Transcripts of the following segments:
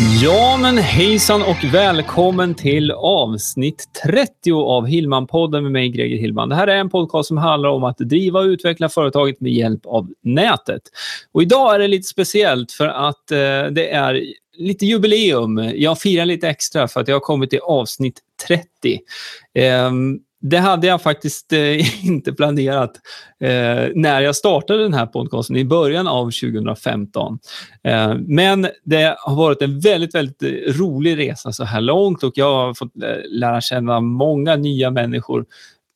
Ja, men hejsan och välkommen till avsnitt 30 av Hillman-podden med mig, Greger Hillman. Det här är en podcast som handlar om att driva och utveckla företaget med hjälp av nätet. Och idag är det lite speciellt för att eh, det är lite jubileum. Jag firar lite extra för att jag har kommit till avsnitt 30. Eh, det hade jag faktiskt eh, inte planerat eh, när jag startade den här podcasten i början av 2015. Eh, men det har varit en väldigt, väldigt eh, rolig resa så här långt och jag har fått eh, lära känna många nya människor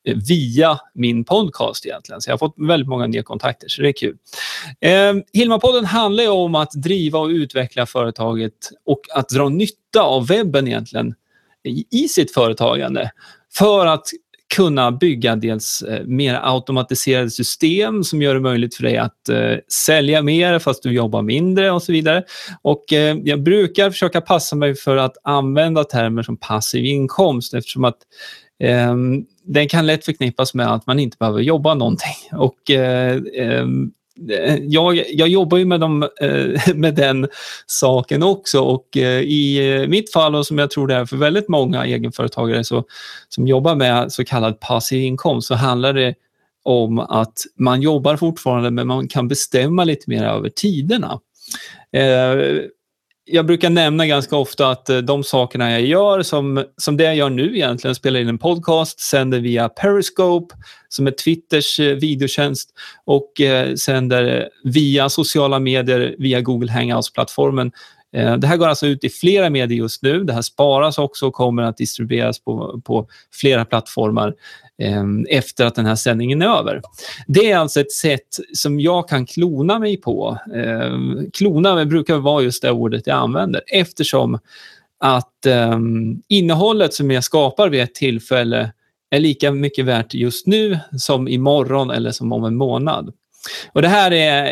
eh, via min podcast egentligen. Så jag har fått väldigt många nya kontakter, så det är kul. Eh, Hilma-podden handlar om att driva och utveckla företaget och att dra nytta av webben egentligen i sitt företagande för att kunna bygga dels eh, mer automatiserade system som gör det möjligt för dig att eh, sälja mer fast du jobbar mindre och så vidare. Och eh, jag brukar försöka passa mig för att använda termer som passiv inkomst eftersom att eh, den kan lätt förknippas med att man inte behöver jobba någonting. Och Eh, ehm, Eh, jag, jag jobbar ju med, dem, eh, med den saken också och eh, i mitt fall och som jag tror det är för väldigt många egenföretagare så, som jobbar med så kallad passiv inkomst så handlar det om att man jobbar fortfarande men man kan bestämma lite mer över tiderna jag brukar nämna ganska ofta att eh, de sakerna jag gör, som, som det jag gör nu egentligen, spelar in en podcast, sänder via Periscope, som är Twitters eh, videotjänst, och eh, sänder eh, via sociala medier, via Google Hangouts-plattformen. Eh, det här går alltså ut i flera medier just nu. Det här sparas också och kommer att distribueras på, på flera plattformar eh, efter att den här sändningen är över. Det är alltså ett sätt som jag kan klona mig på. Eh, klona brukar vara just det ordet jag använder eftersom att eh, innehållet som jag skapar vid ett tillfälle är lika mycket värt just nu som imorgon eller som om en månad. Och Det här är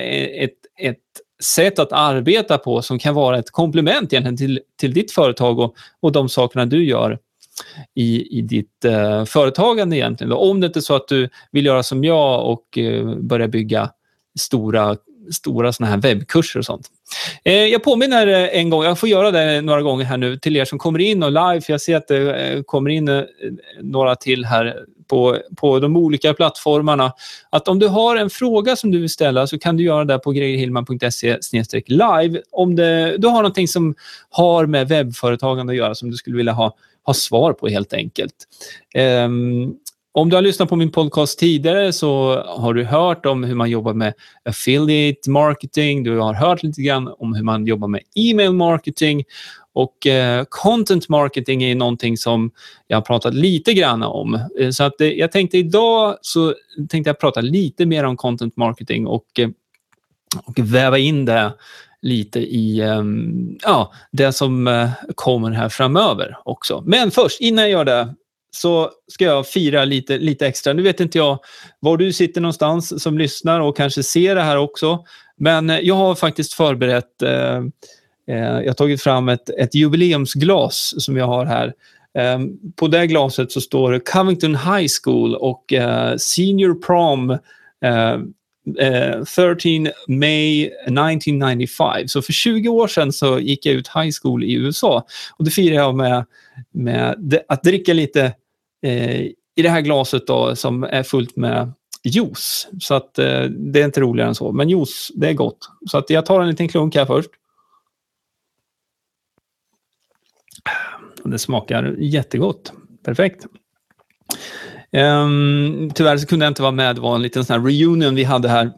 ett, ett sätt att arbeta på som kan vara ett komplement egentligen till, till ditt företag och, och de sakerna du gör i, i ditt eh, företagande egentligen. Om det inte är så att du vill göra som jag och eh, börja bygga stora stora såna här webbkurser och sånt. Eh, jag påminner en gång, jag får göra det några gånger här nu till er som kommer in och live, för jag ser att det eh, kommer in eh, några till här på, på de olika plattformarna. Att om du har en fråga som du vill ställa så kan du göra det på gregerhillman.se live. Om det, du har någonting som har med webbföretagande att göra som du skulle vilja ha, ha svar på helt enkelt. Um, om du har lyssnat på min podcast tidigare så har du hört om hur man jobbar med affiliate marketing. Du har hört lite grann om hur man jobbar med e-mail marketing. Och eh, content marketing är någonting som jag har pratat lite grann om. Eh, så att, eh, jag tänkte idag så tänkte jag prata lite mer om content marketing och, eh, och väva in det lite i um, ja, det som uh, kommer här framöver också. Men först, innan jag gör det, så ska jag fira lite, lite extra. Nu vet inte jag var du sitter någonstans som lyssnar och kanske ser det här också. Men jag har faktiskt förberett, eh, eh, jag har tagit fram ett, ett jubileumsglas som jag har här. Eh, på det glaset så står det Covington High School och eh, Senior Prom eh, eh, 13 May 1995. Så för 20 år sedan så gick jag ut high school i USA. Och Det firar jag med, med att dricka lite eh, i det här glaset då, som är fullt med juice. Så att eh, det är inte roligare än så. Men juice, det är gott. Så att jag tar en liten klunk här först. Det smakar jättegott. Perfekt. Um, tyvärr så kunde jag inte vara med. Det var en liten sån reunion vi hade här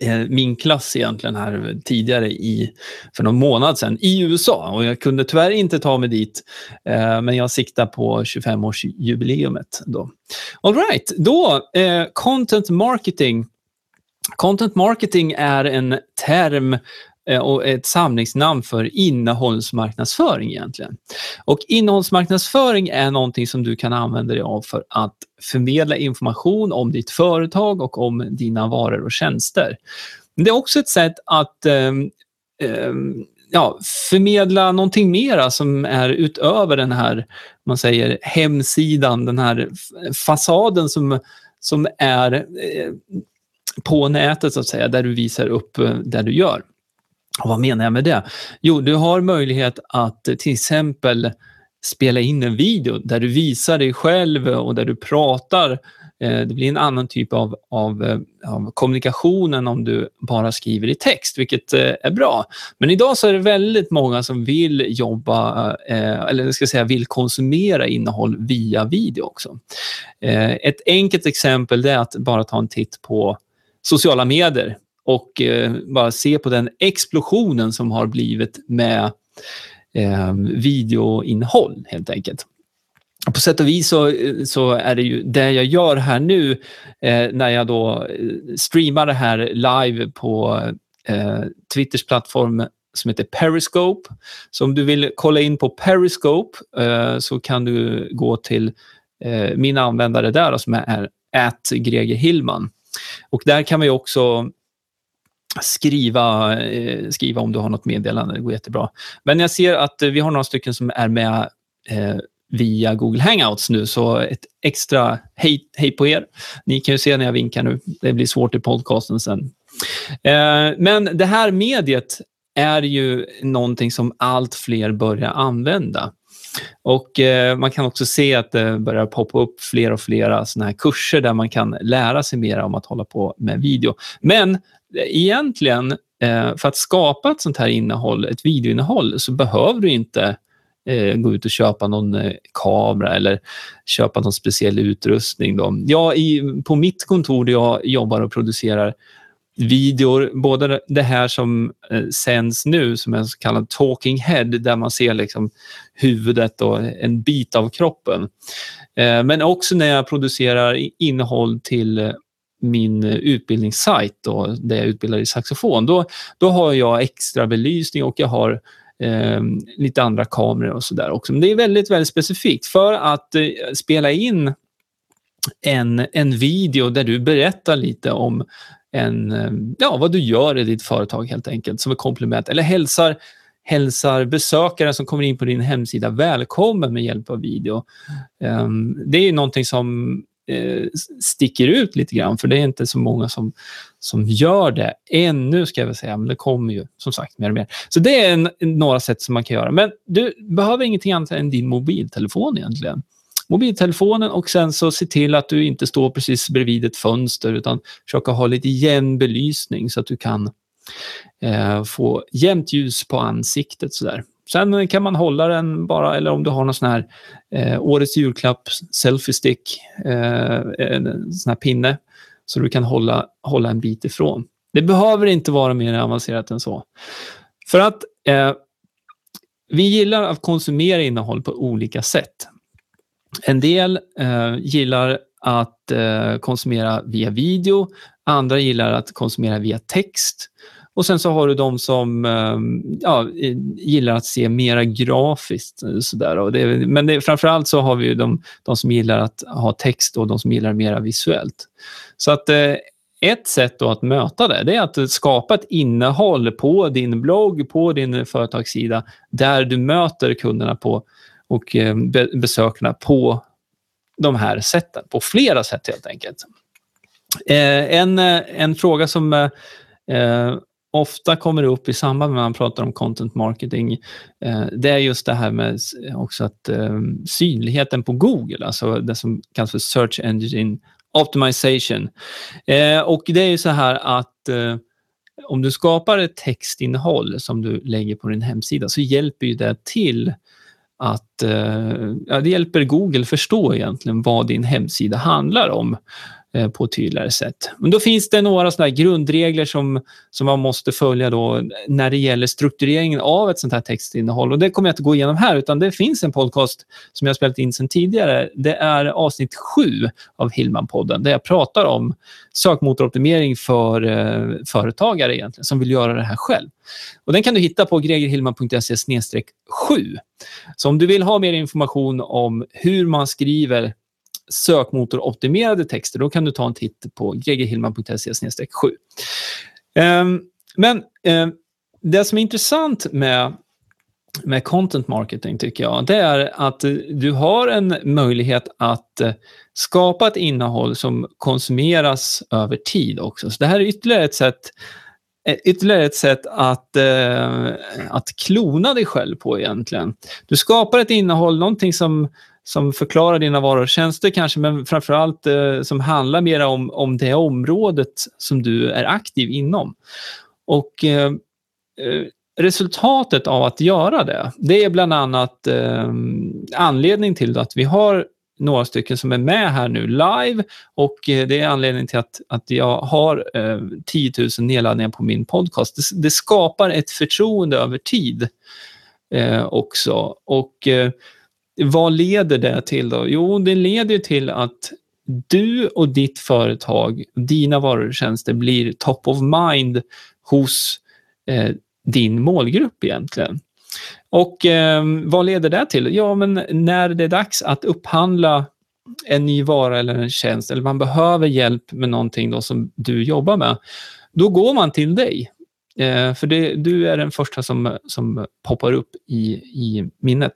Eh, min klass egentligen här tidigare i, för någon månad sedan i USA och jag kunde tyvärr inte ta mig dit, eh, men jag siktar på 25-årsjubileumet. Då. All right, då eh, content marketing. Content marketing är en term Eh, och ett samlingsnamn för innehållsmarknadsföring egentligen. Och innehållsmarknadsföring är någonting som du kan använda dig av för att förmedla information om ditt företag och om dina varor och tjänster. Det är också ett sätt att um, um, ja, förmedla någonting mera som är utöver den här man säger, hemsidan, den här fasaden som, som är eh, på nätet så att säga, där du visar upp eh, det du gör. Och vad menar jag med det? Jo, du har möjlighet att till exempel spela in en video där du visar dig själv och där du pratar eh, det blir en annan typ av, av, eh, av kommunikation än om du bara skriver i text, vilket eh, är bra. Men idag så är det väldigt många som vill jobba, eller ska säga vill konsumera innehåll via video också. Ett enkelt exempel är att bara ta en titt på sociala medier och eh, bara se på den explosionen som har blivit med eh, videoinnehåll helt enkelt på sätt och vis så, eh, så, är det ju det jag gör här nu eh, när jag då streamar det här live på eh, Twitters plattform som heter Periscope. Så om du vill kolla in på Periscope eh, så kan du gå till eh, min användare där då, som är at Greger Hillman. Och där kan vi också skriva, eh, skriva om du har något meddelande, det går jättebra. Men jag ser att eh, vi har några stycken som är med eh, via Google Hangouts nu, så ett extra hej, hej på er. Ni kan ju se när jag vinkar nu. Det blir svårt i podcasten sen. Eh, men det här mediet är ju någonting som allt fler börjar använda. Och eh, Man kan också se att det börjar poppa upp fler och fler såna här kurser där man kan lära sig mer om att hålla på med video. Men egentligen, eh, för att skapa ett sånt här innehåll, ett videoinnehåll, så behöver du inte eh, gå ut och köpa någon eh, kamera eller köpa någon speciell utrustning. Då. Ja, i, på mitt kontor där jag jobbar och producerar videor, både det här som eh, sänds nu som är så kallad talking head där man ser liksom huvudet och en bit av kroppen. Eh, men också när jag producerar innehåll till eh, min eh, utbildningssajt där jag utbildar i saxofon. Då, då har jag extra belysning och jag har eh, lite andra kameror och sådär också. Men det är väldigt, väldigt specifikt. För att eh, spela in en, en video där du berättar lite om en, eh, ja, vad du gör i ditt företag helt enkelt som ett komplement. Eller hälsar, hälsar besökare som kommer in på din hemsida välkommen med hjälp av video. Um, det är någonting som eh, sticker ut lite grann, för det är inte så många som, som gör det ännu, ska jag väl säga, men det kommer ju som sagt mer och mer. Så det är en, några sätt som man kan göra. Men du behöver ingenting annat än din mobiltelefon egentligen. Mobiltelefonen och sen så se till att du inte står precis bredvid ett fönster utan försöka ha lite jämn belysning så att du kan eh, få jämnt ljus på ansiktet. Sådär. Sen kan man hålla den bara, eller om du har någon sån här eh, årets julklapp, selfie stick, eh, en sån här pinne, så du kan hålla, hålla en bit ifrån. Det behöver inte vara mer avancerat än så. För att eh, vi gillar att konsumera innehåll på olika sätt. En del eh, gillar att eh, konsumera via video, andra gillar att konsumera via text och sen så har du de som ehm, ja, gillar att se mera grafiskt. Eh, sådär. Och det, men det, framförallt så har vi de, de som gillar att ha text och de som gillar mera visuellt. Så att eh, ett sätt att möta det, det är att skapa ett innehåll på din blogg, på din företagssida, där du möter kunderna på och eh, besökarna på de här sätten, på flera sätt helt enkelt. En, en fråga som ofta kommer upp i samband med att man pratar om content marketing, eh, det är just det här med också att eh, synligheten på Google, alltså det som kallas för Search Engine Optimization. Eh, och det är ju så här att eh, om du skapar ett textinnehåll som du lägger på din hemsida så hjälper ju det till att eh, ja, det hjälper Google förstå egentligen vad din hemsida handlar om. Eh, på ett tydligare sätt. Men då finns det några sådana grundregler som, som man måste följa då när det gäller struktureringen av ett sånt här textinnehåll. Och det kommer jag inte gå igenom här, utan det finns en podcast som jag spelat in sedan tidigare. Det är avsnitt sju av Hillman-podden där jag pratar om sökmotoroptimering för eh, företagare egentligen, som vill göra det här själv. Och den kan du hitta på gregerhillman.se 7. Så om du vill ha mer information om hur man skriver sökmotoroptimerade texter, då kan du ta en titt på gregerhillman.se 7. Ehm, men ehm, det som är intressant med, med content marketing tycker jag, det är att du har en möjlighet att eh, skapa ett innehåll som konsumeras över tid också. Så det här är ytterligare ett sätt eh, ytterligare ett sätt att, eh, att klona dig själv på egentligen. Du skapar ett innehåll, någonting som, som förklarar dina varor och tjänster kanske, men framförallt eh, som handlar mer om, om det området som du är aktiv inom. Och eh, eh, resultatet av att göra det, det är bland annat eh, anledning till att vi har några stycken som är med här nu live och eh, det är anledningen till att, att jag har eh, 10 000 nedladdningar på min podcast. Det, det skapar ett förtroende över tid eh, också. Och eh, vad leder det till då? Jo, det leder till att du och ditt företag, dina varor och tjänster blir top of mind hos eh, din målgrupp egentligen. Och eh, vad leder det till? Ja, men när det är dags att upphandla en ny vara eller en tjänst, eller man behöver hjälp med någonting då som du jobbar med, då går man till dig. Eh, för det, du är den första som, som poppar upp i, i minnet.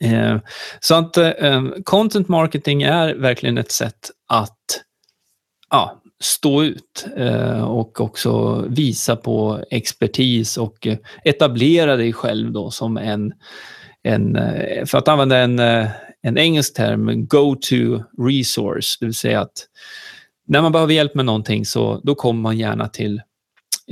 Eh, så att eh, eh, content marketing är verkligen ett sätt att ja, stå ut och också visa på expertis och etablera dig själv då som en, en för att använda en, en engelsk term, go-to resource, det vill säga att när man behöver hjälp med någonting så då kommer man gärna till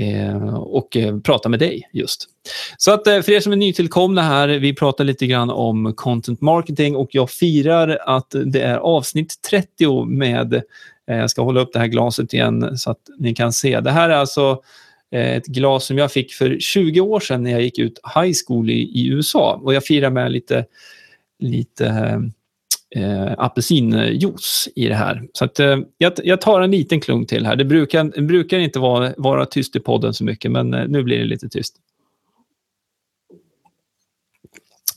Eh, och eh, prata med dig just. Så att eh, för er som är nytillkomna här, vi pratar lite grann om content marketing och jag firar att det är avsnitt 30 med jag ska hålla upp det här glaset igen så att ni kan se. Det här är alltså ett glas som jag fick för 20 år sedan när jag gick ut high school i, i USA. Och jag firar med lite, lite eh, apelsinjuice i det här. Så att, eh, jag, jag, tar en liten klunk till här. Det brukar, det brukar inte vara, vara tyst i podden så mycket, men eh, nu blir det lite tyst.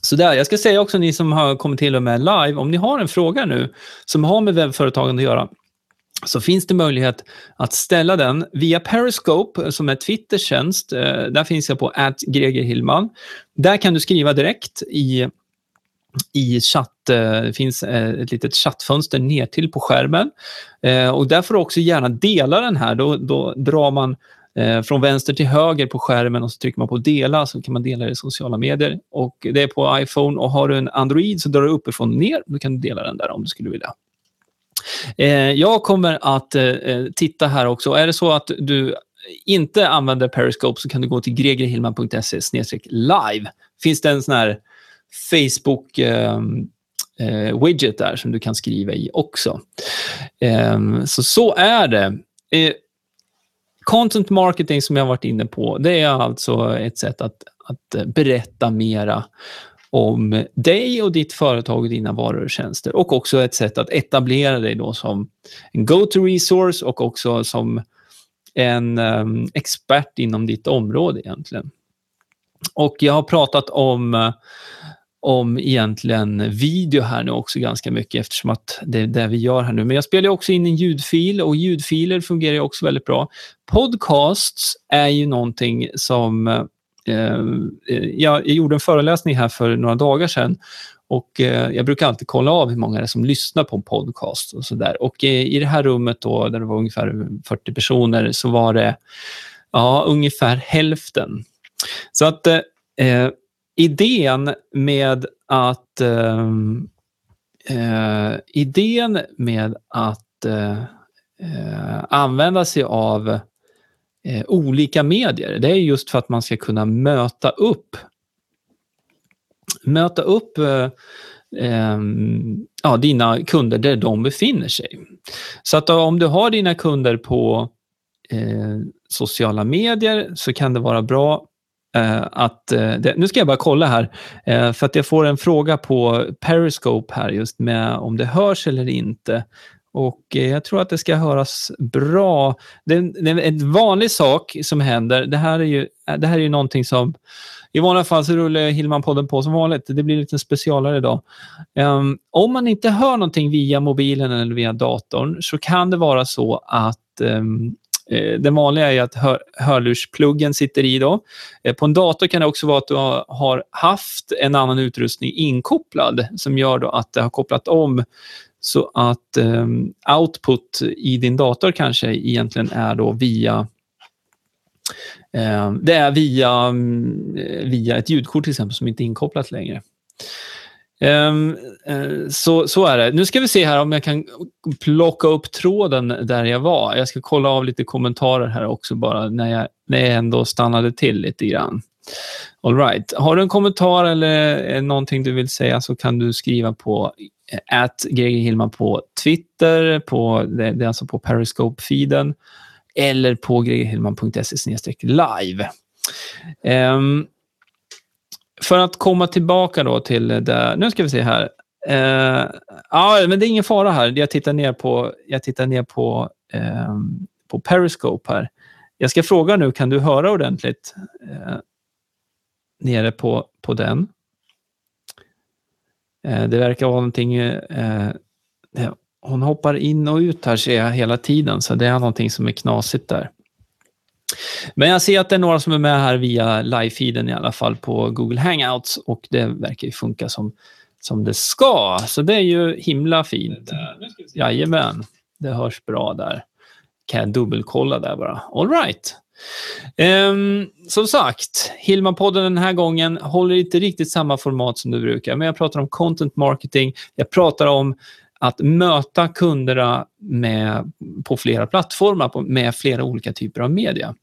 Så där, jag ska säga också ni som har kommit till och med live, om ni har en fråga nu som har med webbföretagande att göra, så finns det möjlighet att ställa den via Periscope eh, som är Twitters tjänst. Eh, där finns jag på @gregerhillman. Där kan du skriva direkt i, i chatt. Eh, det finns eh, ett litet chattfönster ner till på skärmen. Eh, och där får du också gärna dela den här. Då, då drar man från vänster till höger på skärmen och så trycker man på dela så kan man dela det i sociala medier. Och Det är på iPhone och har du en Android så drar du uppifrån och ner. Då kan du dela den där om du skulle vilja. Jag kommer att titta här också. Är det så att du inte använder Periscope så kan du gå till gregerhillman.se live. Finns det en sån här Facebook ehm, eh, widget där som du kan skriva i också. Eh, så så är det. Eh, content marketing som jag varit inne på, det är alltså ett sätt att, att eh, berätta mera om dig och ditt företag och dina varor och tjänster och också ett sätt att etablera dig då som en go-to-resource och också som en um, expert inom ditt område egentligen. Och jag har pratat om, eh, om egentligen video här nu också ganska mycket eftersom att det är det vi gör här nu. Men jag spelar också in en ljudfil och ljudfiler fungerar också väldigt bra. Podcasts är ju någonting som Eh, eh jag gjorde en föreläsning här för några dagar sedan och eh, jag brukar alltid kolla av hur många det är som lyssnar på en podcast och så där. Och eh, i det här rummet då, där det var ungefär 40 personer, så var det ja, ungefär hälften. Så att eh, eh Ehm, eh, idén med att eh, idén med att eh, använda sig av eh, olika medier. Det är just för att man ska kunna möta upp möta upp eh, eh, ja, dina kunder där de befinner sig. Så att om du har dina kunder på eh, sociala medier så kan det vara bra Eh, att... Eh, det, nu ska jag bara kolla här, eh, för att jag får en fråga på Periscope här just med om det hörs eller inte. Och jag tror att det ska höras bra. Det är, det är en vanlig sak som händer. Det här är ju, det här är ju någonting som... I vanliga fall så rullar Hillman-podden på som vanligt. Det blir lite specialare idag. Um, om man inte hör någonting via mobilen eller via datorn så kan det vara så att um, Eh, den vanliga är att hör, hörlurspluggen sitter i. Då. Eh, på en dator kan det också vara att du har haft en annan utrustning inkopplad som gör då att det har kopplat om så att um, output i din dator kanske egentligen är då via um, det är via, um, via ett ljudkort till exempel som inte är inkopplat längre. Um, uh, så, så är det. Nu ska vi se här om jag kan plocka upp tråden där jag var. Jag ska kolla av lite kommentarer här också bara när jag, när jag ändå stannade till lite grann. All right. Har du en kommentar eller någonting du vill säga så kan du skriva på eh, at Hillman på Twitter, på, det, det är alltså på Periscope-feeden eller på gregerhillman.se live. Um, för att komma tillbaka då till det, nu ska vi se här. Uh, ja, men det är ingen fara här. Jag tittar ner på, jag tittar ner på, um, på Periscope här. Jag ska fråga nu, kan du höra ordentligt uh, nere på, på den? Uh, det verkar vara någonting hon hoppar in och ut här ser jag hela tiden, så det är någonting som är knasigt där. Men jag ser att det är några som är med här via live-feeden i alla fall på Google Hangouts och det verkar ju funka som, som det ska. Så det är ju himla fint. Jajamän, det hörs bra där. Kan jag dubbelkolla där bara. All right. Um, som sagt, Hilma-podden den här gången håller inte riktigt samma format som du brukar, men jag pratar om content marketing, jag pratar om att möta kunderna med, på flera plattformar på, med flera olika typer av media.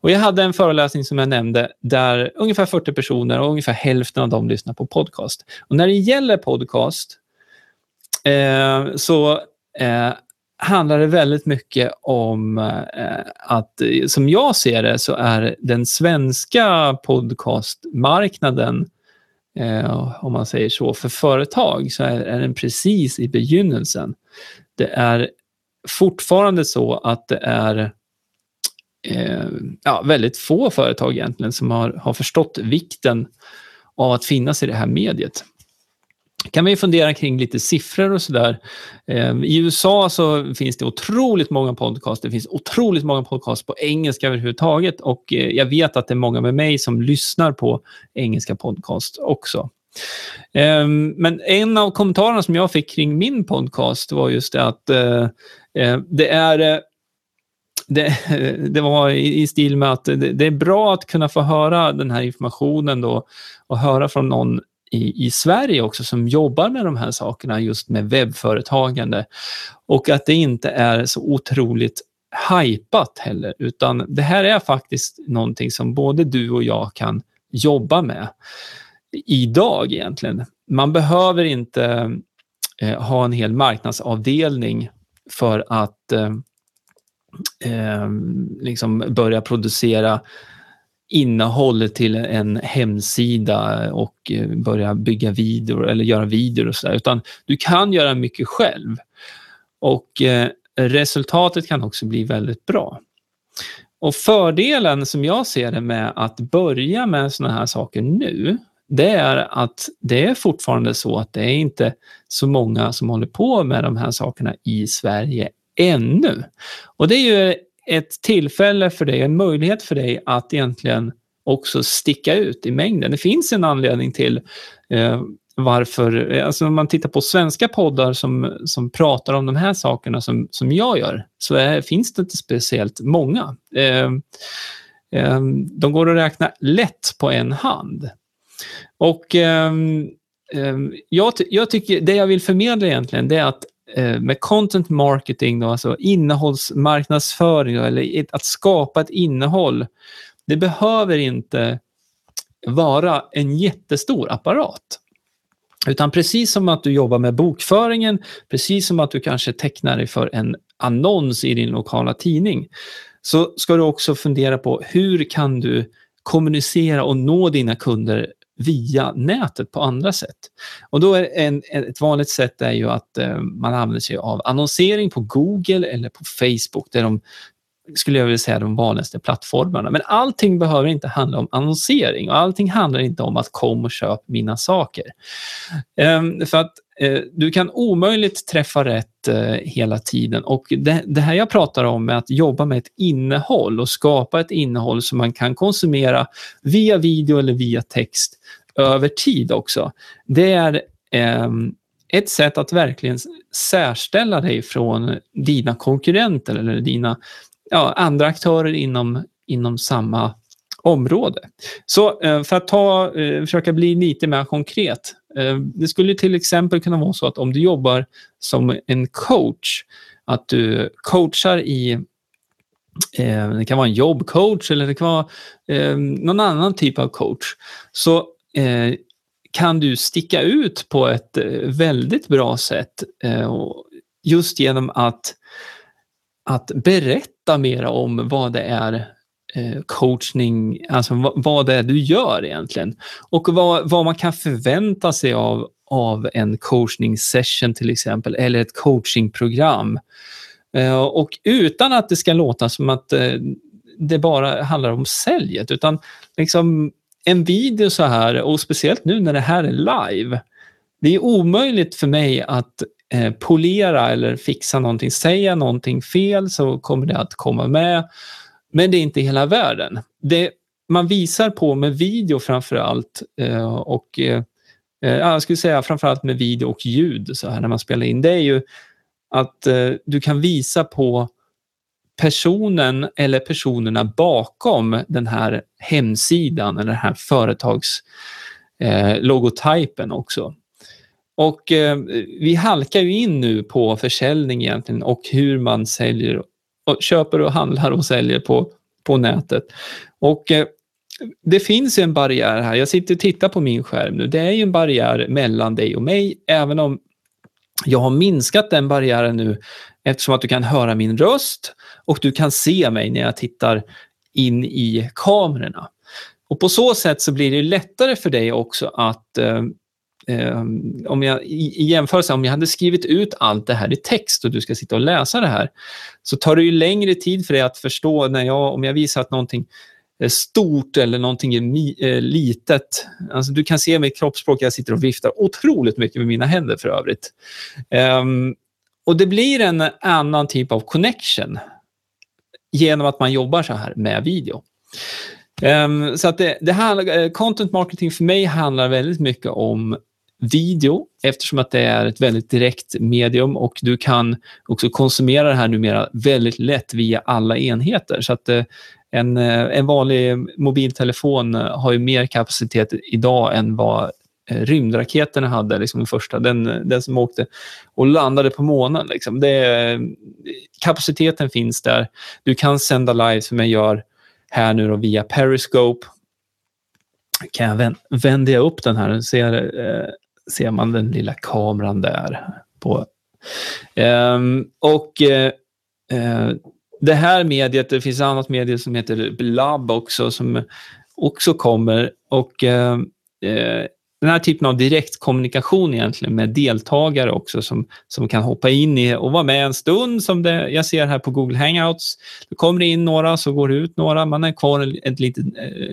Och jag hade en föreläsning som jag nämnde där ungefär 40 personer och ungefär hälften av dem lyssnar på podcast. Och när det gäller podcast eh, så eh, handlar det väldigt mycket om eh, att, som jag ser det, så är den svenska podcastmarknaden eh, om man säger så, för företag så är, är den precis i begynnelsen. Det är fortfarande så att det är eh, ja, väldigt få företag egentligen som har, har förstått vikten av att finnas i det här mediet kan man ju fundera kring lite siffror och sådär. Eh, I USA så finns det otroligt många podcast. Det finns otroligt många podcast på engelska överhuvudtaget och eh, jag vet att det är många med mig som lyssnar på engelska podcast också. Ehm, men en av kommentarerna som jag fick kring min podcast var just det att eh, det är det, det, var i, stil med att det, det, är bra att kunna få höra den här informationen då och höra från någon i, i Sverige också som jobbar med de här sakerna just med webbföretagande och att det inte är så otroligt hajpat heller, utan det här är faktiskt någonting som både du och jag kan jobba med idag egentligen. Man behöver inte eh, ha en hel marknadsavdelning för att eh, eh, liksom börja producera innehållet till en hemsida och eh, börja bygga videor eller göra videor och sådär, utan du kan göra mycket själv. Och eh, resultatet kan också bli väldigt bra. Och fördelen som jag ser det med att börja med sådana här saker nu, det är att det är fortfarande så att det är inte så många som håller på med de här sakerna i Sverige ännu. Och det är ju ett tillfälle för dig, en möjlighet för dig att egentligen också sticka ut i mängden. Det finns en anledning till eh, varför, alltså om man tittar på svenska poddar som, som pratar om de här sakerna som, som jag gör, så är, finns det inte speciellt många. Eh, eh, de går att räkna lätt på en hand. Och eh, eh jag, jag tycker, det jag vill förmedla egentligen, det är att Eh, med content marketing, då, alltså innehållsmarknadsföring då, eller att skapa ett innehåll, det behöver inte vara en jättestor apparat. Utan precis som att du jobbar med bokföringen, precis som att du kanske tecknar dig för en annons i din lokala tidning, så ska du också fundera på hur kan du kommunicera och nå dina kunder via nätet på andra sätt. Och då är en, ett vanligt sätt är ju att eh, man använder sig av annonsering på Google eller på Facebook. Det är de, skulle jag vilja säga, de vanligaste plattformarna. Men allting behöver inte handla om annonsering och allting handlar inte om att kom och köp mina saker. Um, för att Eh, du kan omöjligt träffa rätt eh, hela tiden. Och det, det, här jag pratar om är att jobba med ett innehåll och skapa ett innehåll som man kan konsumera via video eller via text över tid också. Det är eh, ett sätt att verkligen särställa dig från dina konkurrenter eller dina ja, andra aktörer inom, inom samma område. Så eh, för att ta, eh, försöka bli lite mer konkret. Eh, det skulle till exempel kunna vara så att om du jobbar som en coach, att du coachar i eh, det kan vara en jobbcoach eller det kan vara eh, någon annan typ av coach. Så kan du sticka ut på ett väldigt bra sätt just genom att, att berätta mer om vad det är Eh, coachning, alltså vad, det är du gör egentligen. Och vad, vad man kan förvänta sig av, av en coaching session till exempel, eller ett coachingprogram. Eh, och utan att det ska låta som att eh, det bara handlar om säljet, utan liksom en video så här, och speciellt nu när det här är live, det är omöjligt för mig att polera eller fixa någonting. Säga någonting fel så kommer det att komma med men det är inte hela världen. Det man visar på med video framför allt eh, och eh, eh, jag skulle säga framför allt med video och ljud så här när man spelar in, det är ju att du kan visa på personen eller personerna bakom den här hemsidan eller den här företagslogotypen också. Och eh, vi halkar ju in nu på försäljning egentligen och hur man säljer och köper och handlar och säljer på, på nätet. Och eh, det finns en barriär här. Jag sitter och tittar på min skärm nu. Det är ju en barriär mellan dig och mig, även om jag har minskat den barriären nu eftersom att du kan höra min röst och du kan se mig när jag tittar in i kamerorna. Och På så sätt så blir det lättare för dig också att eh, eh, om jag, i, i jämförelse, om jag hade skrivit ut allt det här i text och du ska sitta och läsa det här, så tar det ju längre tid för dig att förstå när jag, om jag visar att någonting är stort eller någonting är mi, eh, litet. Alltså, du kan se mitt kroppsspråk, jag sitter och viftar otroligt mycket med mina händer för övrigt. Eh, och det blir en annan typ av connection genom att man jobbar så här med video. Um, så att det, det här, eh, content marketing för mig handlar väldigt mycket om video eftersom att det är ett väldigt direkt medium och du kan också konsumera det här numera väldigt lätt via alla enheter. Så att eh, en, eh, en vanlig mobiltelefon eh, har ju mer kapacitet idag än vad rymdraketerna hade, liksom den första, den, den som åkte och landade på månen. Liksom. Det, kapaciteten finns där. Du kan sända live som jag gör här nu då, via Periscope. Kan jag vända upp den här? Ser, ser man den lilla kameran där. På. Um, och uh, det här mediet, det finns ett annat medie som heter Blab också som också kommer och uh, den här typen av direktkommunikation egentligen med deltagare också som, som kan hoppa in i och vara med en stund som det, jag ser här på Google Hangouts. Det kommer in några, så går det ut några, man är kvar ett litet,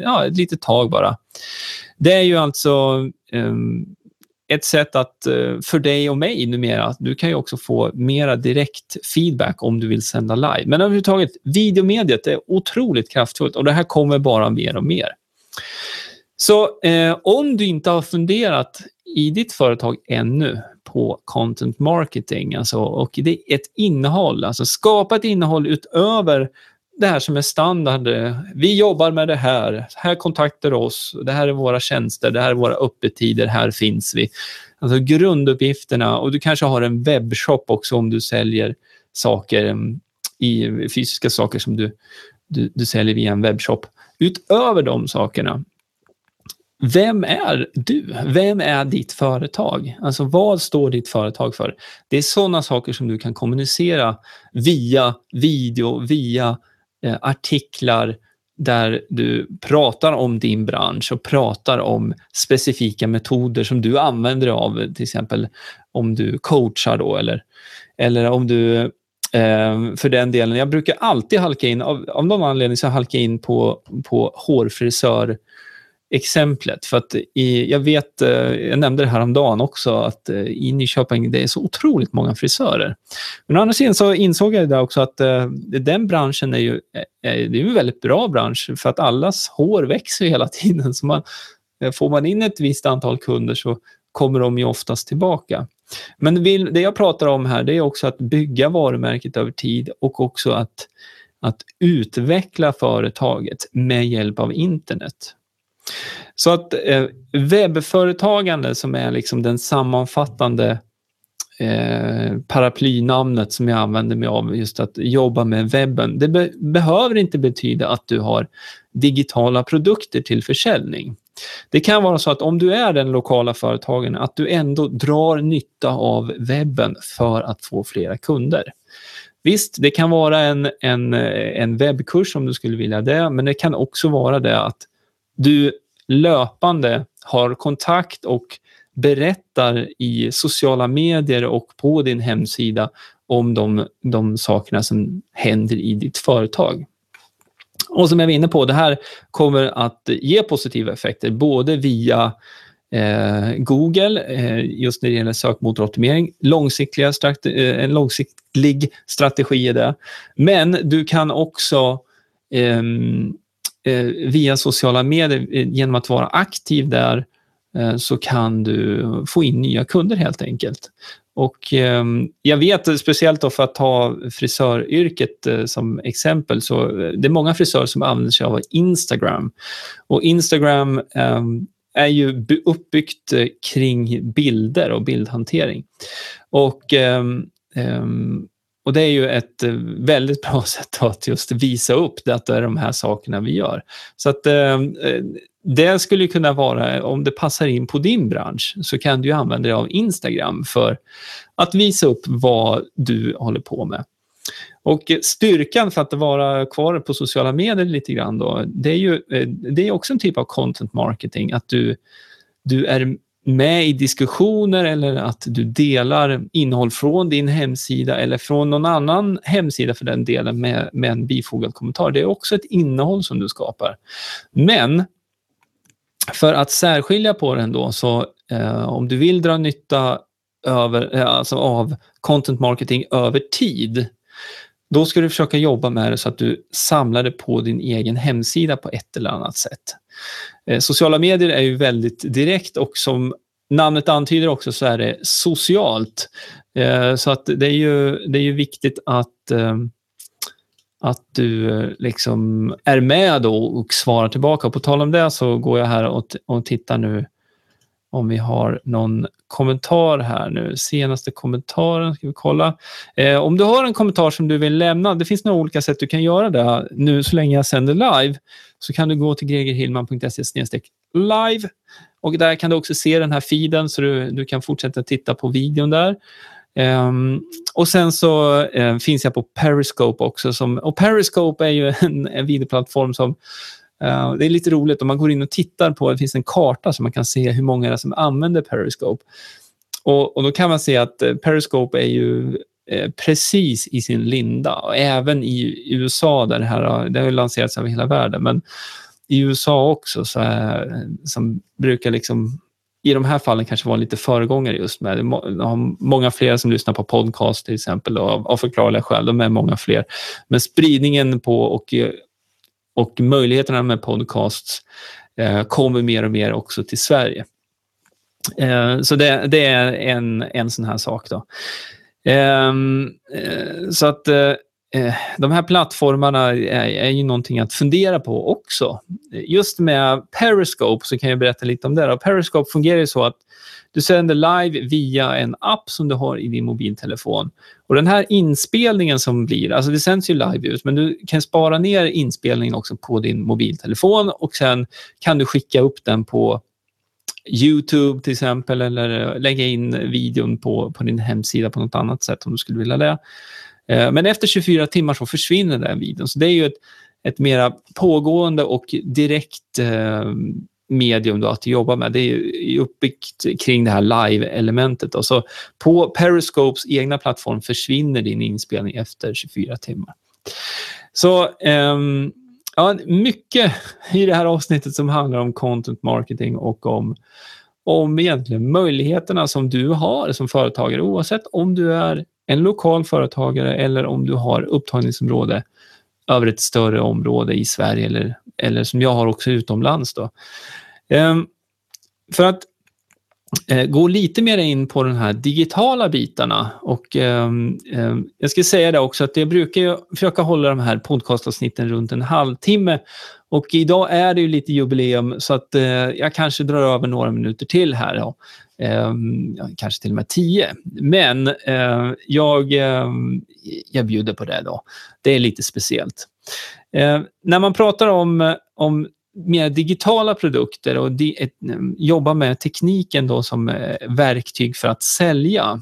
ja, ett litet tag bara. Det är ju alltså um, ett sätt att, eh, för dig och mig numera, du kan ju också få mera direkt feedback om du vill sända live. Men överhuvudtaget, videomediet är otroligt kraftfullt och det här kommer bara mer och mer. Så eh, om du inte har funderat i ditt företag ännu på content marketing, alltså, och det är ett innehåll, alltså skapa ett innehåll utöver det här som är standard. Vi jobbar med det här. Här kontaktar du oss. Det här är våra tjänster. Det här är våra öppettider. Här finns vi. Alltså grunduppgifterna och du kanske har en webbshop också om du säljer saker mm, i fysiska saker som du, du, du säljer via en webbshop. Utöver de sakerna, vem är du? Vem är ditt företag? Alltså vad står ditt företag för? Det är sådana saker som du kan kommunicera via video, via eh, artiklar där du pratar om din bransch och pratar om specifika metoder som du använder av, till exempel om du coachar då eller, eller om du eh, för den delen, jag brukar alltid halka in, av, av någon anledning så halkar jag in på, på hårfrisör exemplet. För att i, jag vet, eh, jag nämnde det här om dagen också, att eh, i Nyköping det är så otroligt många frisörer. Men å andra sidan så insåg jag det också att eh, den branschen är ju, är, det är en väldigt bra bransch för att allas hår växer hela tiden. Så man, får man in ett visst antal kunder så kommer de ju oftast tillbaka. Men vill, det jag pratar om här det är också att bygga varumärket över tid och också att, att utveckla företaget med hjälp av internet. Så att eh, webbföretagande som är liksom den sammanfattande eh, paraplynamnet som jag använder mig av, just att jobba med webben. Det be behöver inte betyda att du har digitala produkter till försäljning. Det kan vara så att om du är den lokala företagaren, att du ändå drar nytta av webben för att få flera kunder. Visst, det kan vara en, en, eh, en webbkurs om du skulle vilja det, men det kan också vara det att du löpande har kontakt och berättar i sociala medier och på din hemsida om de, de sakerna som händer i ditt företag. Och som jag var inne på, det här kommer att ge positiva effekter både via eh, Google, eh, just när det gäller sökmotoroptimering. Långsiktiga eh, en långsiktig strategi är det. Men du kan också eh, Eh, via sociala medier, eh, genom att vara aktiv där, eh, så kan du få in nya kunder helt enkelt. Och eh, jag vet, speciellt då för att ta frisöryrket eh, som exempel, så eh, det är många frisörer som använder sig av Instagram. Och Instagram eh, är ju uppbyggt kring bilder och bildhantering. Och, ehm, ehm, och det är ju ett eh, väldigt bra sätt att just visa upp det, att det är de här sakerna vi gör. Så att eh, eh, det skulle kunna vara, om det passar in på din bransch, så kan du använda dig av Instagram för att visa upp vad du håller på med. Och styrkan för att vara kvar på sociala medier lite grann då, det är ju det är också en typ av content marketing, att du, du är med i diskussioner eller att du delar innehåll från din hemsida eller från någon annan hemsida för den delen med, med en bifogad kommentar. Det är också ett innehåll som du skapar. Men för att särskilja på den då, så eh, om du vill dra nytta över, eh, alltså av content marketing över tid, då ska du försöka jobba med det så att du samlar det på din egen hemsida på ett eller annat sätt. Eh, sociala medier är ju väldigt direkt och som namnet antyder också så är det socialt. Eh, så att det är ju, det är ju viktigt att eh, att du liksom är med då och svarar tillbaka. Och på tal om det så går jag här och, och tittar nu om vi har någon kommentar här nu. Senaste kommentaren, ska vi kolla. Eh, om du har en kommentar som du vill lämna, det finns några olika sätt du kan göra det. Nu så länge jag sänder live så kan du gå till gregerhillman.se live och där kan du också se den här feeden så du, du kan fortsätta titta på videon där. Um, och sen så uh, finns jag på Periscope också. Som, och Periscope är ju en, en videoplattform som Eh, det är lite roligt om man går in och tittar på, det finns en karta så man kan se hur många det är som använder Periscope. Och, och då kan man se att eh, Periscope är ju eh, precis i sin linda. Och även i USA, där det här har, det har lanserats över hela världen, men i USA också, så är, som brukar liksom i de här fallen kanske vara lite föregångare just med. Det har många fler som lyssnar på podcast till exempel av, av förklarliga skäl. De är många fler. Men spridningen på och, och möjligheterna med podcasts eh, kommer mer och mer också till Sverige. Eh, så det, det, är en, en sån här sak. Då. Ehm, eh, så att Eh, Eh, de här plattformarna är, är ju någonting att fundera på också. Just med Periscope så kan jag berätta lite om det. Då. Periscope fungerar ju så att du sänder live via en app som du har i din mobiltelefon. Och Den här inspelningen som blir, alltså det sänds ju live ut, men du kan spara ner inspelningen också på din mobiltelefon och sen kan du skicka upp den på Youtube till exempel eller lägga in videon på, på din hemsida på något annat sätt om du skulle vilja det. Eh, men efter 24 timmar så försvinner den videon. Så det är ju ett, ett mera pågående och direkt eh, medium då att jobba med. Det är uppbyggt kring det här live-elementet. Så på Periscopes egna plattform försvinner din inspelning efter 24 timmar. Så um, ja, mycket i det här avsnittet som handlar om content marketing och om, om egentligen möjligheterna som du har som företagare oavsett om du är en lokal företagare eller om du har upptagningsområde över ett större område i Sverige eller, eller som jag har också utomlands. Då. Ehm, för att eh, gå lite mer in på de här digitala bitarna. Och, eh, eh, jag ska säga det också att jag brukar försöka hålla de här podcastavsnitten runt en halvtimme. Och idag är det ju lite jubileum så att eh, jag kanske drar över några minuter till här. Ehm, ja. Eh, kanske till och med tio. Men eh, jag, eh, jag bjuder på det då. Det är lite speciellt. Eh, när man pratar om, om mer digitala produkter och di ett, jobba med tekniken då som eh, verktyg för att sälja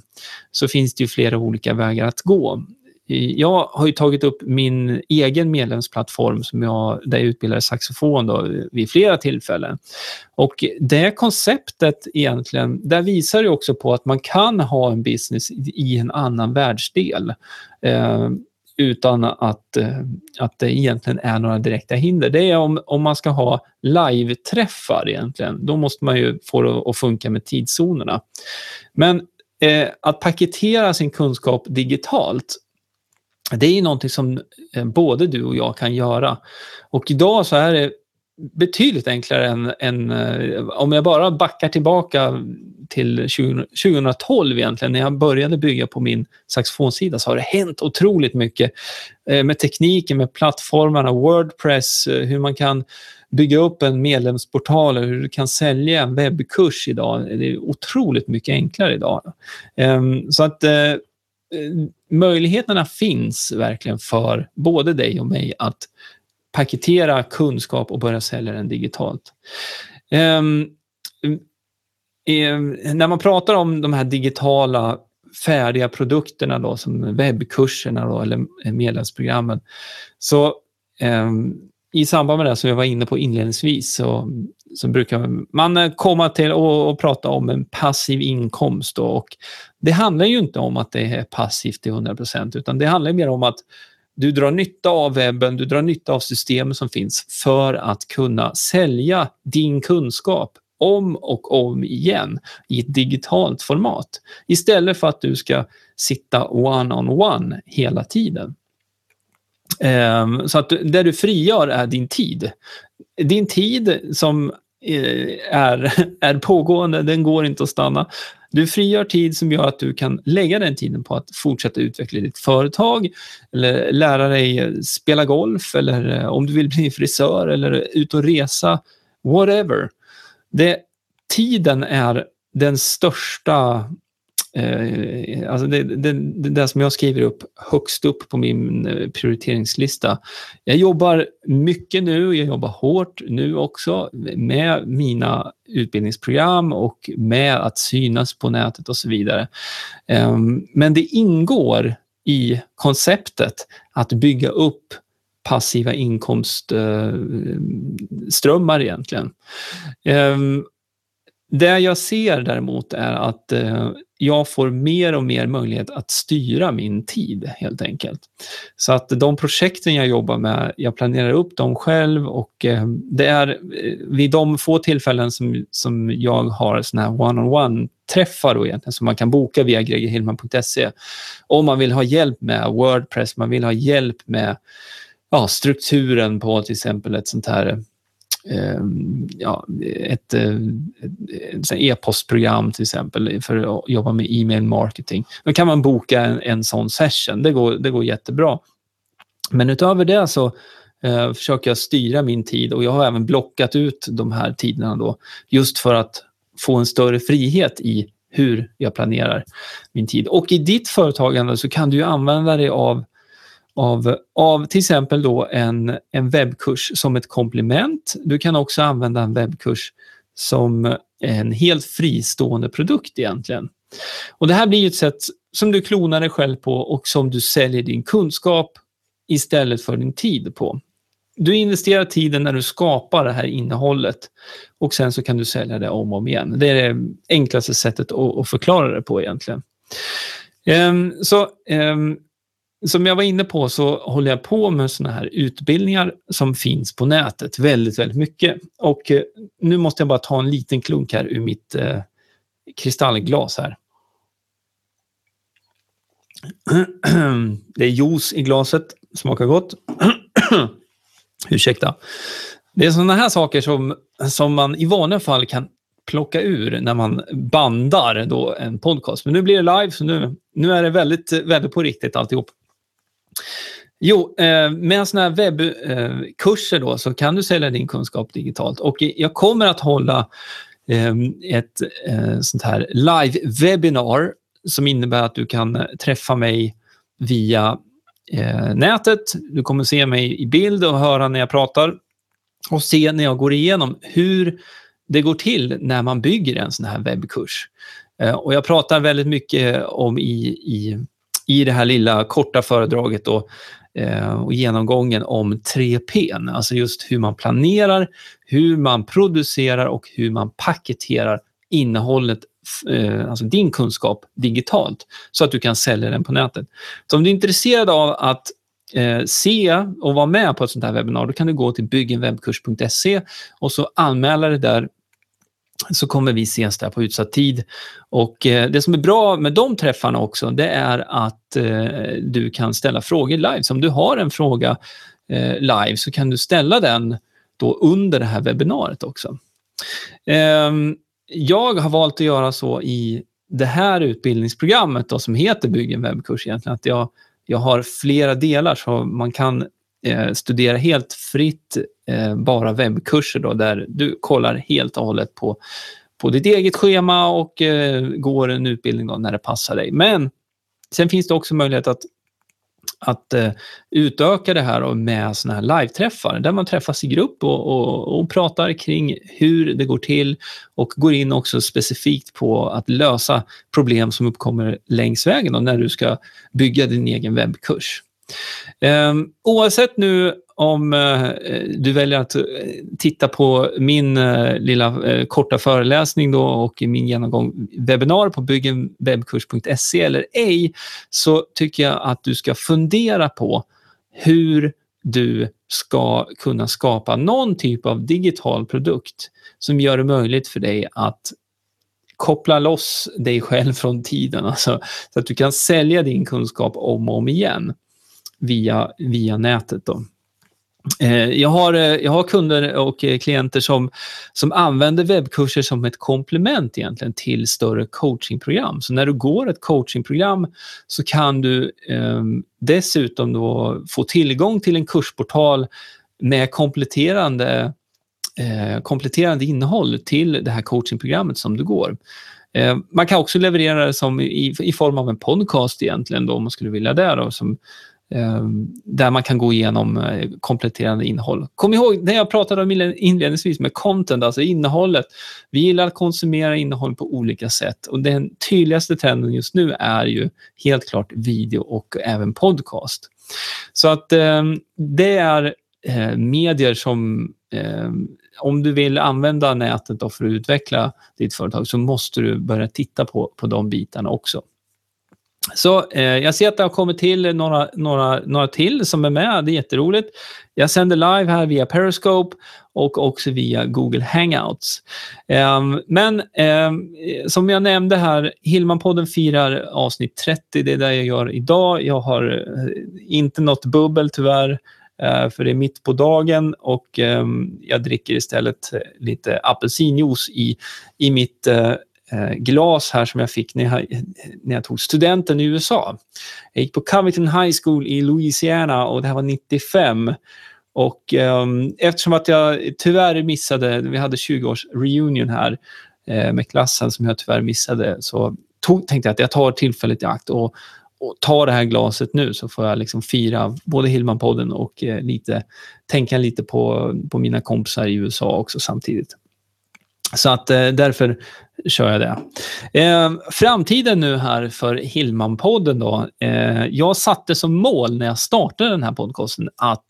så finns det ju flera olika vägar att gå. Jag har tagit upp min egen medlemsplattform som jag, där jag utbildar saxofon då, vid flera tillfällen. Och det konceptet egentligen, där visar det också på att man kan ha en business i en annan världsdel. Eh, utan att, eh, att det egentligen är några direkta hinder. Det är om, om man ska ha live-träffar egentligen. Då måste man ju få det att funka med tidszonerna. Men eh, att paketera sin kunskap digitalt, det är ju någonting som eh, både du och jag kan göra. Och idag så är det betydligt enklare än, än eh, om jag bara backar tillbaka till 20, 2012 egentligen, när jag började bygga på min saxofonsida så har det hänt otroligt mycket eh, med tekniken, med plattformarna, Wordpress, hur man kan bygga upp en medlemsportal, hur du kan sälja en webbkurs idag. Det är otroligt mycket enklare idag. Ehm, så att möjligheterna finns verkligen för både dig och mig att paketera kunskap och börja sälja den digitalt. Um, um, när man pratar om de här digitala färdiga produkterna då, som webbkurserna då, eller medlemsprogrammen, så um, i samband med det som jag var inne på inledningsvis så, så brukar man eh, komma till och, och prata om en passiv inkomst. Då, och det handlar ju inte om att det är passivt till 100% utan det handlar mer om att du drar nytta av webben, du drar nytta av systemen som finns för att kunna sälja din kunskap om och om igen i ett digitalt format istället för att du ska sitta one-on-one -on -one hela tiden. Ehm, så att det du frigör är din tid. Din tid som är, är pågående, den går inte att stanna. Du frigör tid som gör att du kan lägga den tiden på att fortsätta utveckla ditt företag eller lära dig spela golf eller eh, om du vill bli frisör eller ut och resa, whatever. Det, tiden är den största Eh, alltså det, det, det där som jag skriver upp högst upp på min eh, prioriteringslista. Jag jobbar mycket nu, jag jobbar hårt nu också med mina utbildningsprogram och med att synas på nätet och så vidare. Eh, men det ingår i konceptet att bygga upp passiva inkomstströmmar eh, egentligen. Ehm, det jag ser däremot är att eh, jag får mer och mer möjlighet att styra min tid helt enkelt. Så att de projekten jag jobbar med, jag planerar upp dem själv och eh, det är eh, vid de få tillfällen som, som jag har såna här one-on-one träffar då egentligen som man kan boka via gregerhillman.se. Om man vill ha hjälp med Wordpress, man vill ha hjälp med ja, strukturen på till exempel ett sånt här Ehm, ja, eh, ett, ett e-postprogram till exempel för att jobba med e-mail marketing. Då kan man boka en, en sån session. Det går, det går jättebra. Men utöver det så eh, försöker jag styra min tid och jag har även blockat ut de här tiderna då just för att få en större frihet i hur jag planerar min tid. Och i ditt företagande så kan du använda dig av av, av till exempel då en, en webbkurs som ett komplement. Du kan också använda en webbkurs som en helt fristående produkt egentligen. Och Det här blir ett sätt som du klonar dig själv på och som du säljer din kunskap istället för din tid på. Du investerar tiden när du skapar det här innehållet och sen så kan du sälja det om och om igen. Det är det enklaste sättet att, förklara det på egentligen. Ehm, så ehm, som jag var inne på så håller jag på med sådana här utbildningar som finns på nätet väldigt, väldigt mycket. Och eh, nu måste jag bara ta en liten klunk här ur mitt eh, kristallglas här. Det är juice i glaset, smakar gott. Ursäkta. Det är sådana här saker som, som man i vanliga fall kan plocka ur när man bandar då en podcast. Men nu blir det live, så nu, nu är det väldigt, väldigt på riktigt alltihop. Jo, eh, med sådana här webbkurser eh, då så kan du sälja din kunskap digitalt och jag kommer att hålla ehm, ett eh, sånt här live-webinar som innebär att du kan träffa mig via nätet. Du kommer se mig i bild och höra när jag pratar och se när jag går igenom hur det går till när man bygger en sån här webbkurs. Och jag pratar väldigt mycket om i, i i det här lilla korta föredraget då, eh, och genomgången om 3P, alltså just hur man planerar, hur man producerar och hur man paketerar innehållet, eh, alltså din kunskap digitalt, så att du kan sälja den på nätet. Så om du är intresserad av att eh, se och vara med på ett sånt här webbinar, då kan du gå till byggenwebbkurs.se och så anmäla dig där så kommer vi ses där på utsatt tid. Och eh, det som är bra med de träffarna också, det är att eh, du kan ställa frågor live. Så om du har en fråga eh, live så kan du ställa den då under det här webbinariet också. Ehm, jag har valt att göra så i det här utbildningsprogrammet då, som heter Bygg en webbkurs egentligen, att jag, jag har flera delar så man kan eh, studera helt fritt eh, bara webbkurser då, där du kollar helt och hållet på, på ditt eget schema och eh, går en utbildning då när det passar dig. Men sen finns det också möjlighet att att eh, utöka det här med såna här live-träffar där man träffas i grupp och, och, och, pratar kring hur det går till och går in också specifikt på att lösa problem som uppkommer längs vägen då, när du ska bygga din egen webbkurs. Um, oavsett nu om uh, du väljer att eh, titta på min uh, lilla korta föreläsning då och min genomgång webbinar på byggenwebbkurs.se eller ej, så tycker jag att du ska fundera på hur du ska kunna skapa någon typ av digital produkt som gör det möjligt för dig att koppla loss dig själv från tiden, alltså, så att du kan sälja din kunskap om och om igen via, via nätet. Då. Eh, jag har, eh, jag har kunder och eh, klienter som, som använder webbkurser som ett komplement egentligen till större coachingprogram. Så när du går ett coachingprogram så kan du eh, dessutom då få tillgång till en kursportal med kompletterande, eh, kompletterande innehåll till det här coachingprogrammet som du går. Eh, man kan också leverera det som i, i form av en podcast egentligen då, om man skulle vilja det. Då, som, Ehm, där man kan gå igenom eh, kompletterande innehåll. Kom ihåg det jag pratade om inledningsvis med content, alltså innehållet. Vi gillar att konsumera innehåll på olika sätt och den tydligaste trenden just nu är ju helt klart video och även podcast. Så att eh, det är eh, medier som eh, om du vill använda nätet för att utveckla ditt företag så måste du börja titta på, på de bitarna också. Så eh, jag ser att det har kommit till några, några, några till som är med. Det är jätteroligt. Jag sänder live här via Periscope och också via Google Hangouts. Eh, men eh, som jag nämnde här, Hillmanpodden firar avsnitt 30. Det är det jag gör idag. Jag har eh, inte något bubbel tyvärr eh, för det är mitt på dagen och ehm, jag dricker istället eh, lite apelsinjuice i, i mitt Eh, Eh, glas här som jag fick när jag, när jag tog studenten i USA. Jag gick på Covington High School i Louisiana och det här var 95. Och um, eftersom att jag tyvärr missade, vi hade 20 års reunion här eh, med klassen som jag tyvärr missade, så tog, tänkte jag att jag tar tillfället i akt och, och tar det här glaset nu så får jag liksom fira både Hillman-podden och eh, lite, tänka lite på, på mina kompisar i USA också samtidigt. Så att eh, därför kör jag det. Eh, framtiden nu här för Hillman-podden då. Eh, jag satte som mål när jag startade den här podcasten att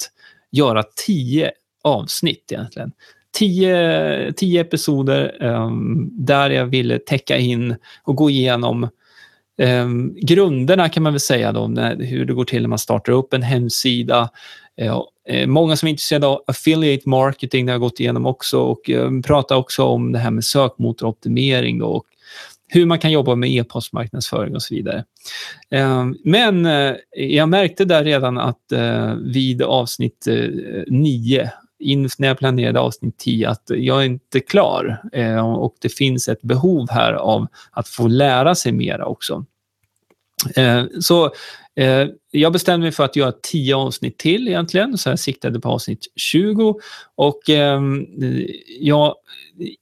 göra tio avsnitt egentligen. Tio, tio episoder eh, där jag ville täcka in och gå igenom eh, grunderna kan man väl säga då, när, hur det går till när man startar upp en hemsida. Eh, ja, eh, många som är intresserade av affiliate marketing, det har jag gått igenom också och eh, pratar också om det här med sökmotoroptimering då, och hur man kan jobba med e-postmarknadsföring och så vidare. Men jag märkte där redan att vid avsnitt 9 när jag planerade avsnitt 10 att jag är inte klar och det finns ett behov här av att få lära sig mera också. Eh, så eh, jag bestämde mig för att göra tio avsnitt till egentligen, så jag siktade på avsnitt 20. Och ehm, jag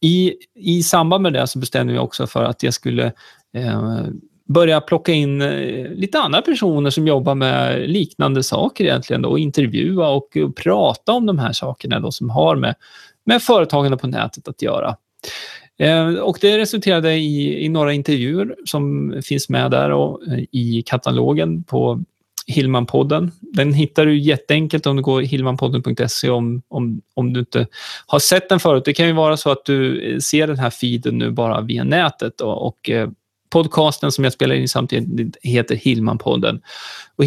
i, I samband med det så bestämde jag också för att jag skulle eh, börja plocka in eh, lite andra personer som jobbar med liknande saker egentligen då, och intervjua och, och prata om de här sakerna då, som har med, med företagande på nätet att göra. Eh, och det resulterade i, i, några intervjuer som finns med där och, eh, i katalogen på Hillmanpodden. Den hittar du jätteenkelt om du går hillmanpodden.se om, om, om du inte har sett den förut. Det kan ju vara så att du eh, ser den här feeden nu bara via nätet och, och podcasten som jag spelar in samtidigt heter Hillmanpodden. Och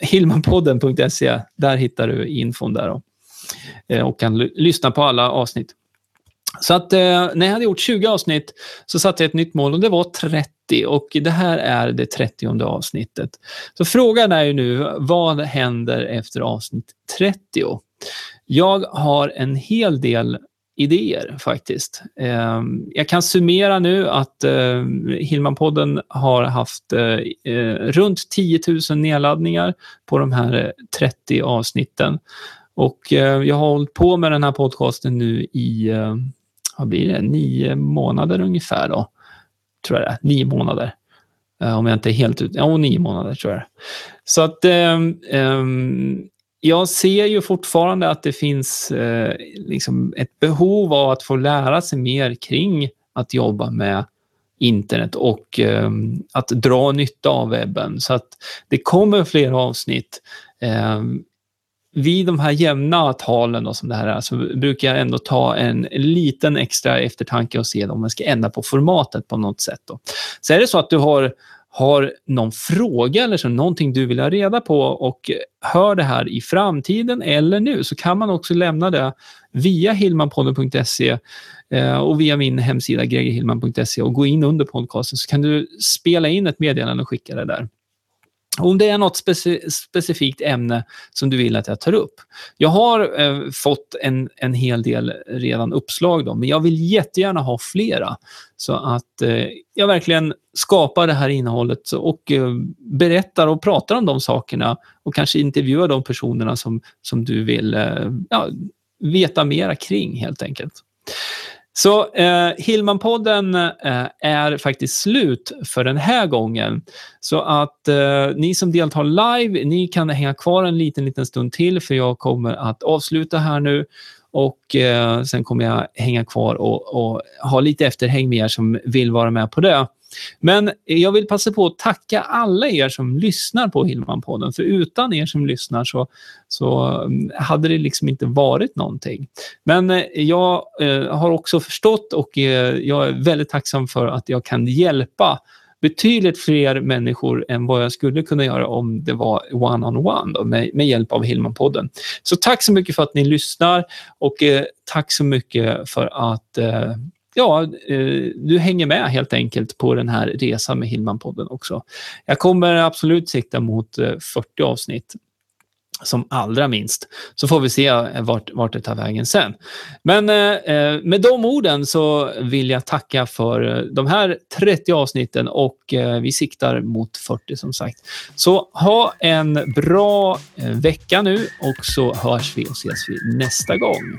Hillmanpodden.se, där hittar du infon där och, och kan lyssna på alla avsnitt. Så att eh, när jag hade gjort 20 avsnitt så satte jag ett nytt mål och det var 30 och det här är det 30 avsnittet. Så frågan är ju nu, vad händer efter avsnitt 30? Jag har en hel del idéer faktiskt. Eh, jag kan summera nu att eh, Hillmanpodden har haft eh, eh runt 10 000 nedladdningar på de här eh, 30 avsnitten. Och eh, jag har hållit på med den här podcasten nu i eh, vad blir det, nio månader ungefär då. Tror jag det är, nio månader. Eh, om jag inte är helt ute. ja nio månader tror jag Så att eh, jag ser ju fortfarande att det finns eh, liksom ett behov av att få lära sig mer kring att jobba med internet och eh, att dra nytta av webben. Så att det kommer fler avsnitt ehm, vid de här jämna talen då, som det här är, så brukar jag ändå ta en liten extra eftertanke och se om man ska ändra på formatet på något sätt. Då. Så är det så att du har, har någon fråga eller så, någonting du vill ha reda på och hör det här i framtiden eller nu, så kan man också lämna det via Hilmanpodden.se eh, och via min hemsida gregerhillman.se och gå in under podcasten så kan du spela in ett meddelande och skicka det där. Om det är något speci specifikt ämne som du vill att jag tar upp. Jag har eh, fått en, en hel del redan uppslag, då, men jag vill jättegärna ha flera. Så att eh, jag verkligen skapar det här innehållet och eh, berättar och pratar om de sakerna och kanske intervjuar de personerna som, som du vill eh, ja, veta mera kring helt enkelt. Så eh, Hillmanpodden eh, är faktiskt slut för den här gången. Så att eh, ni som deltar live, ni kan hänga kvar en liten, liten stund till för jag kommer att avsluta här nu och eh, sen kommer jag hänga kvar och, och ha lite efterhäng med er som vill vara med på det. Men jag vill passa på att tacka alla er som lyssnar på Hillman-podden. För utan er som lyssnar så, så mm, hade det liksom inte varit någonting. Men eh, jag eh, har också förstått och eh, jag är väldigt tacksam för att jag kan hjälpa betydligt fler människor än vad jag skulle kunna göra om det var one-on-one -on -one med, med, hjälp av Hillman-podden. Så tack så mycket för att ni lyssnar och eh, tack så mycket för att eh, ja, eh, du hänger med helt enkelt på den här resan med Hillman-podden också. Jag kommer absolut sikta mot eh, 40 avsnitt som allra minst. Så får vi se eh, vart, vart det tar vägen sen. Men eh, med de orden så vill jag tacka för de här 30 avsnitten och eh, vi siktar mot 40 som sagt. Så ha en bra eh, vecka nu och så hörs vi och ses vi nästa gång.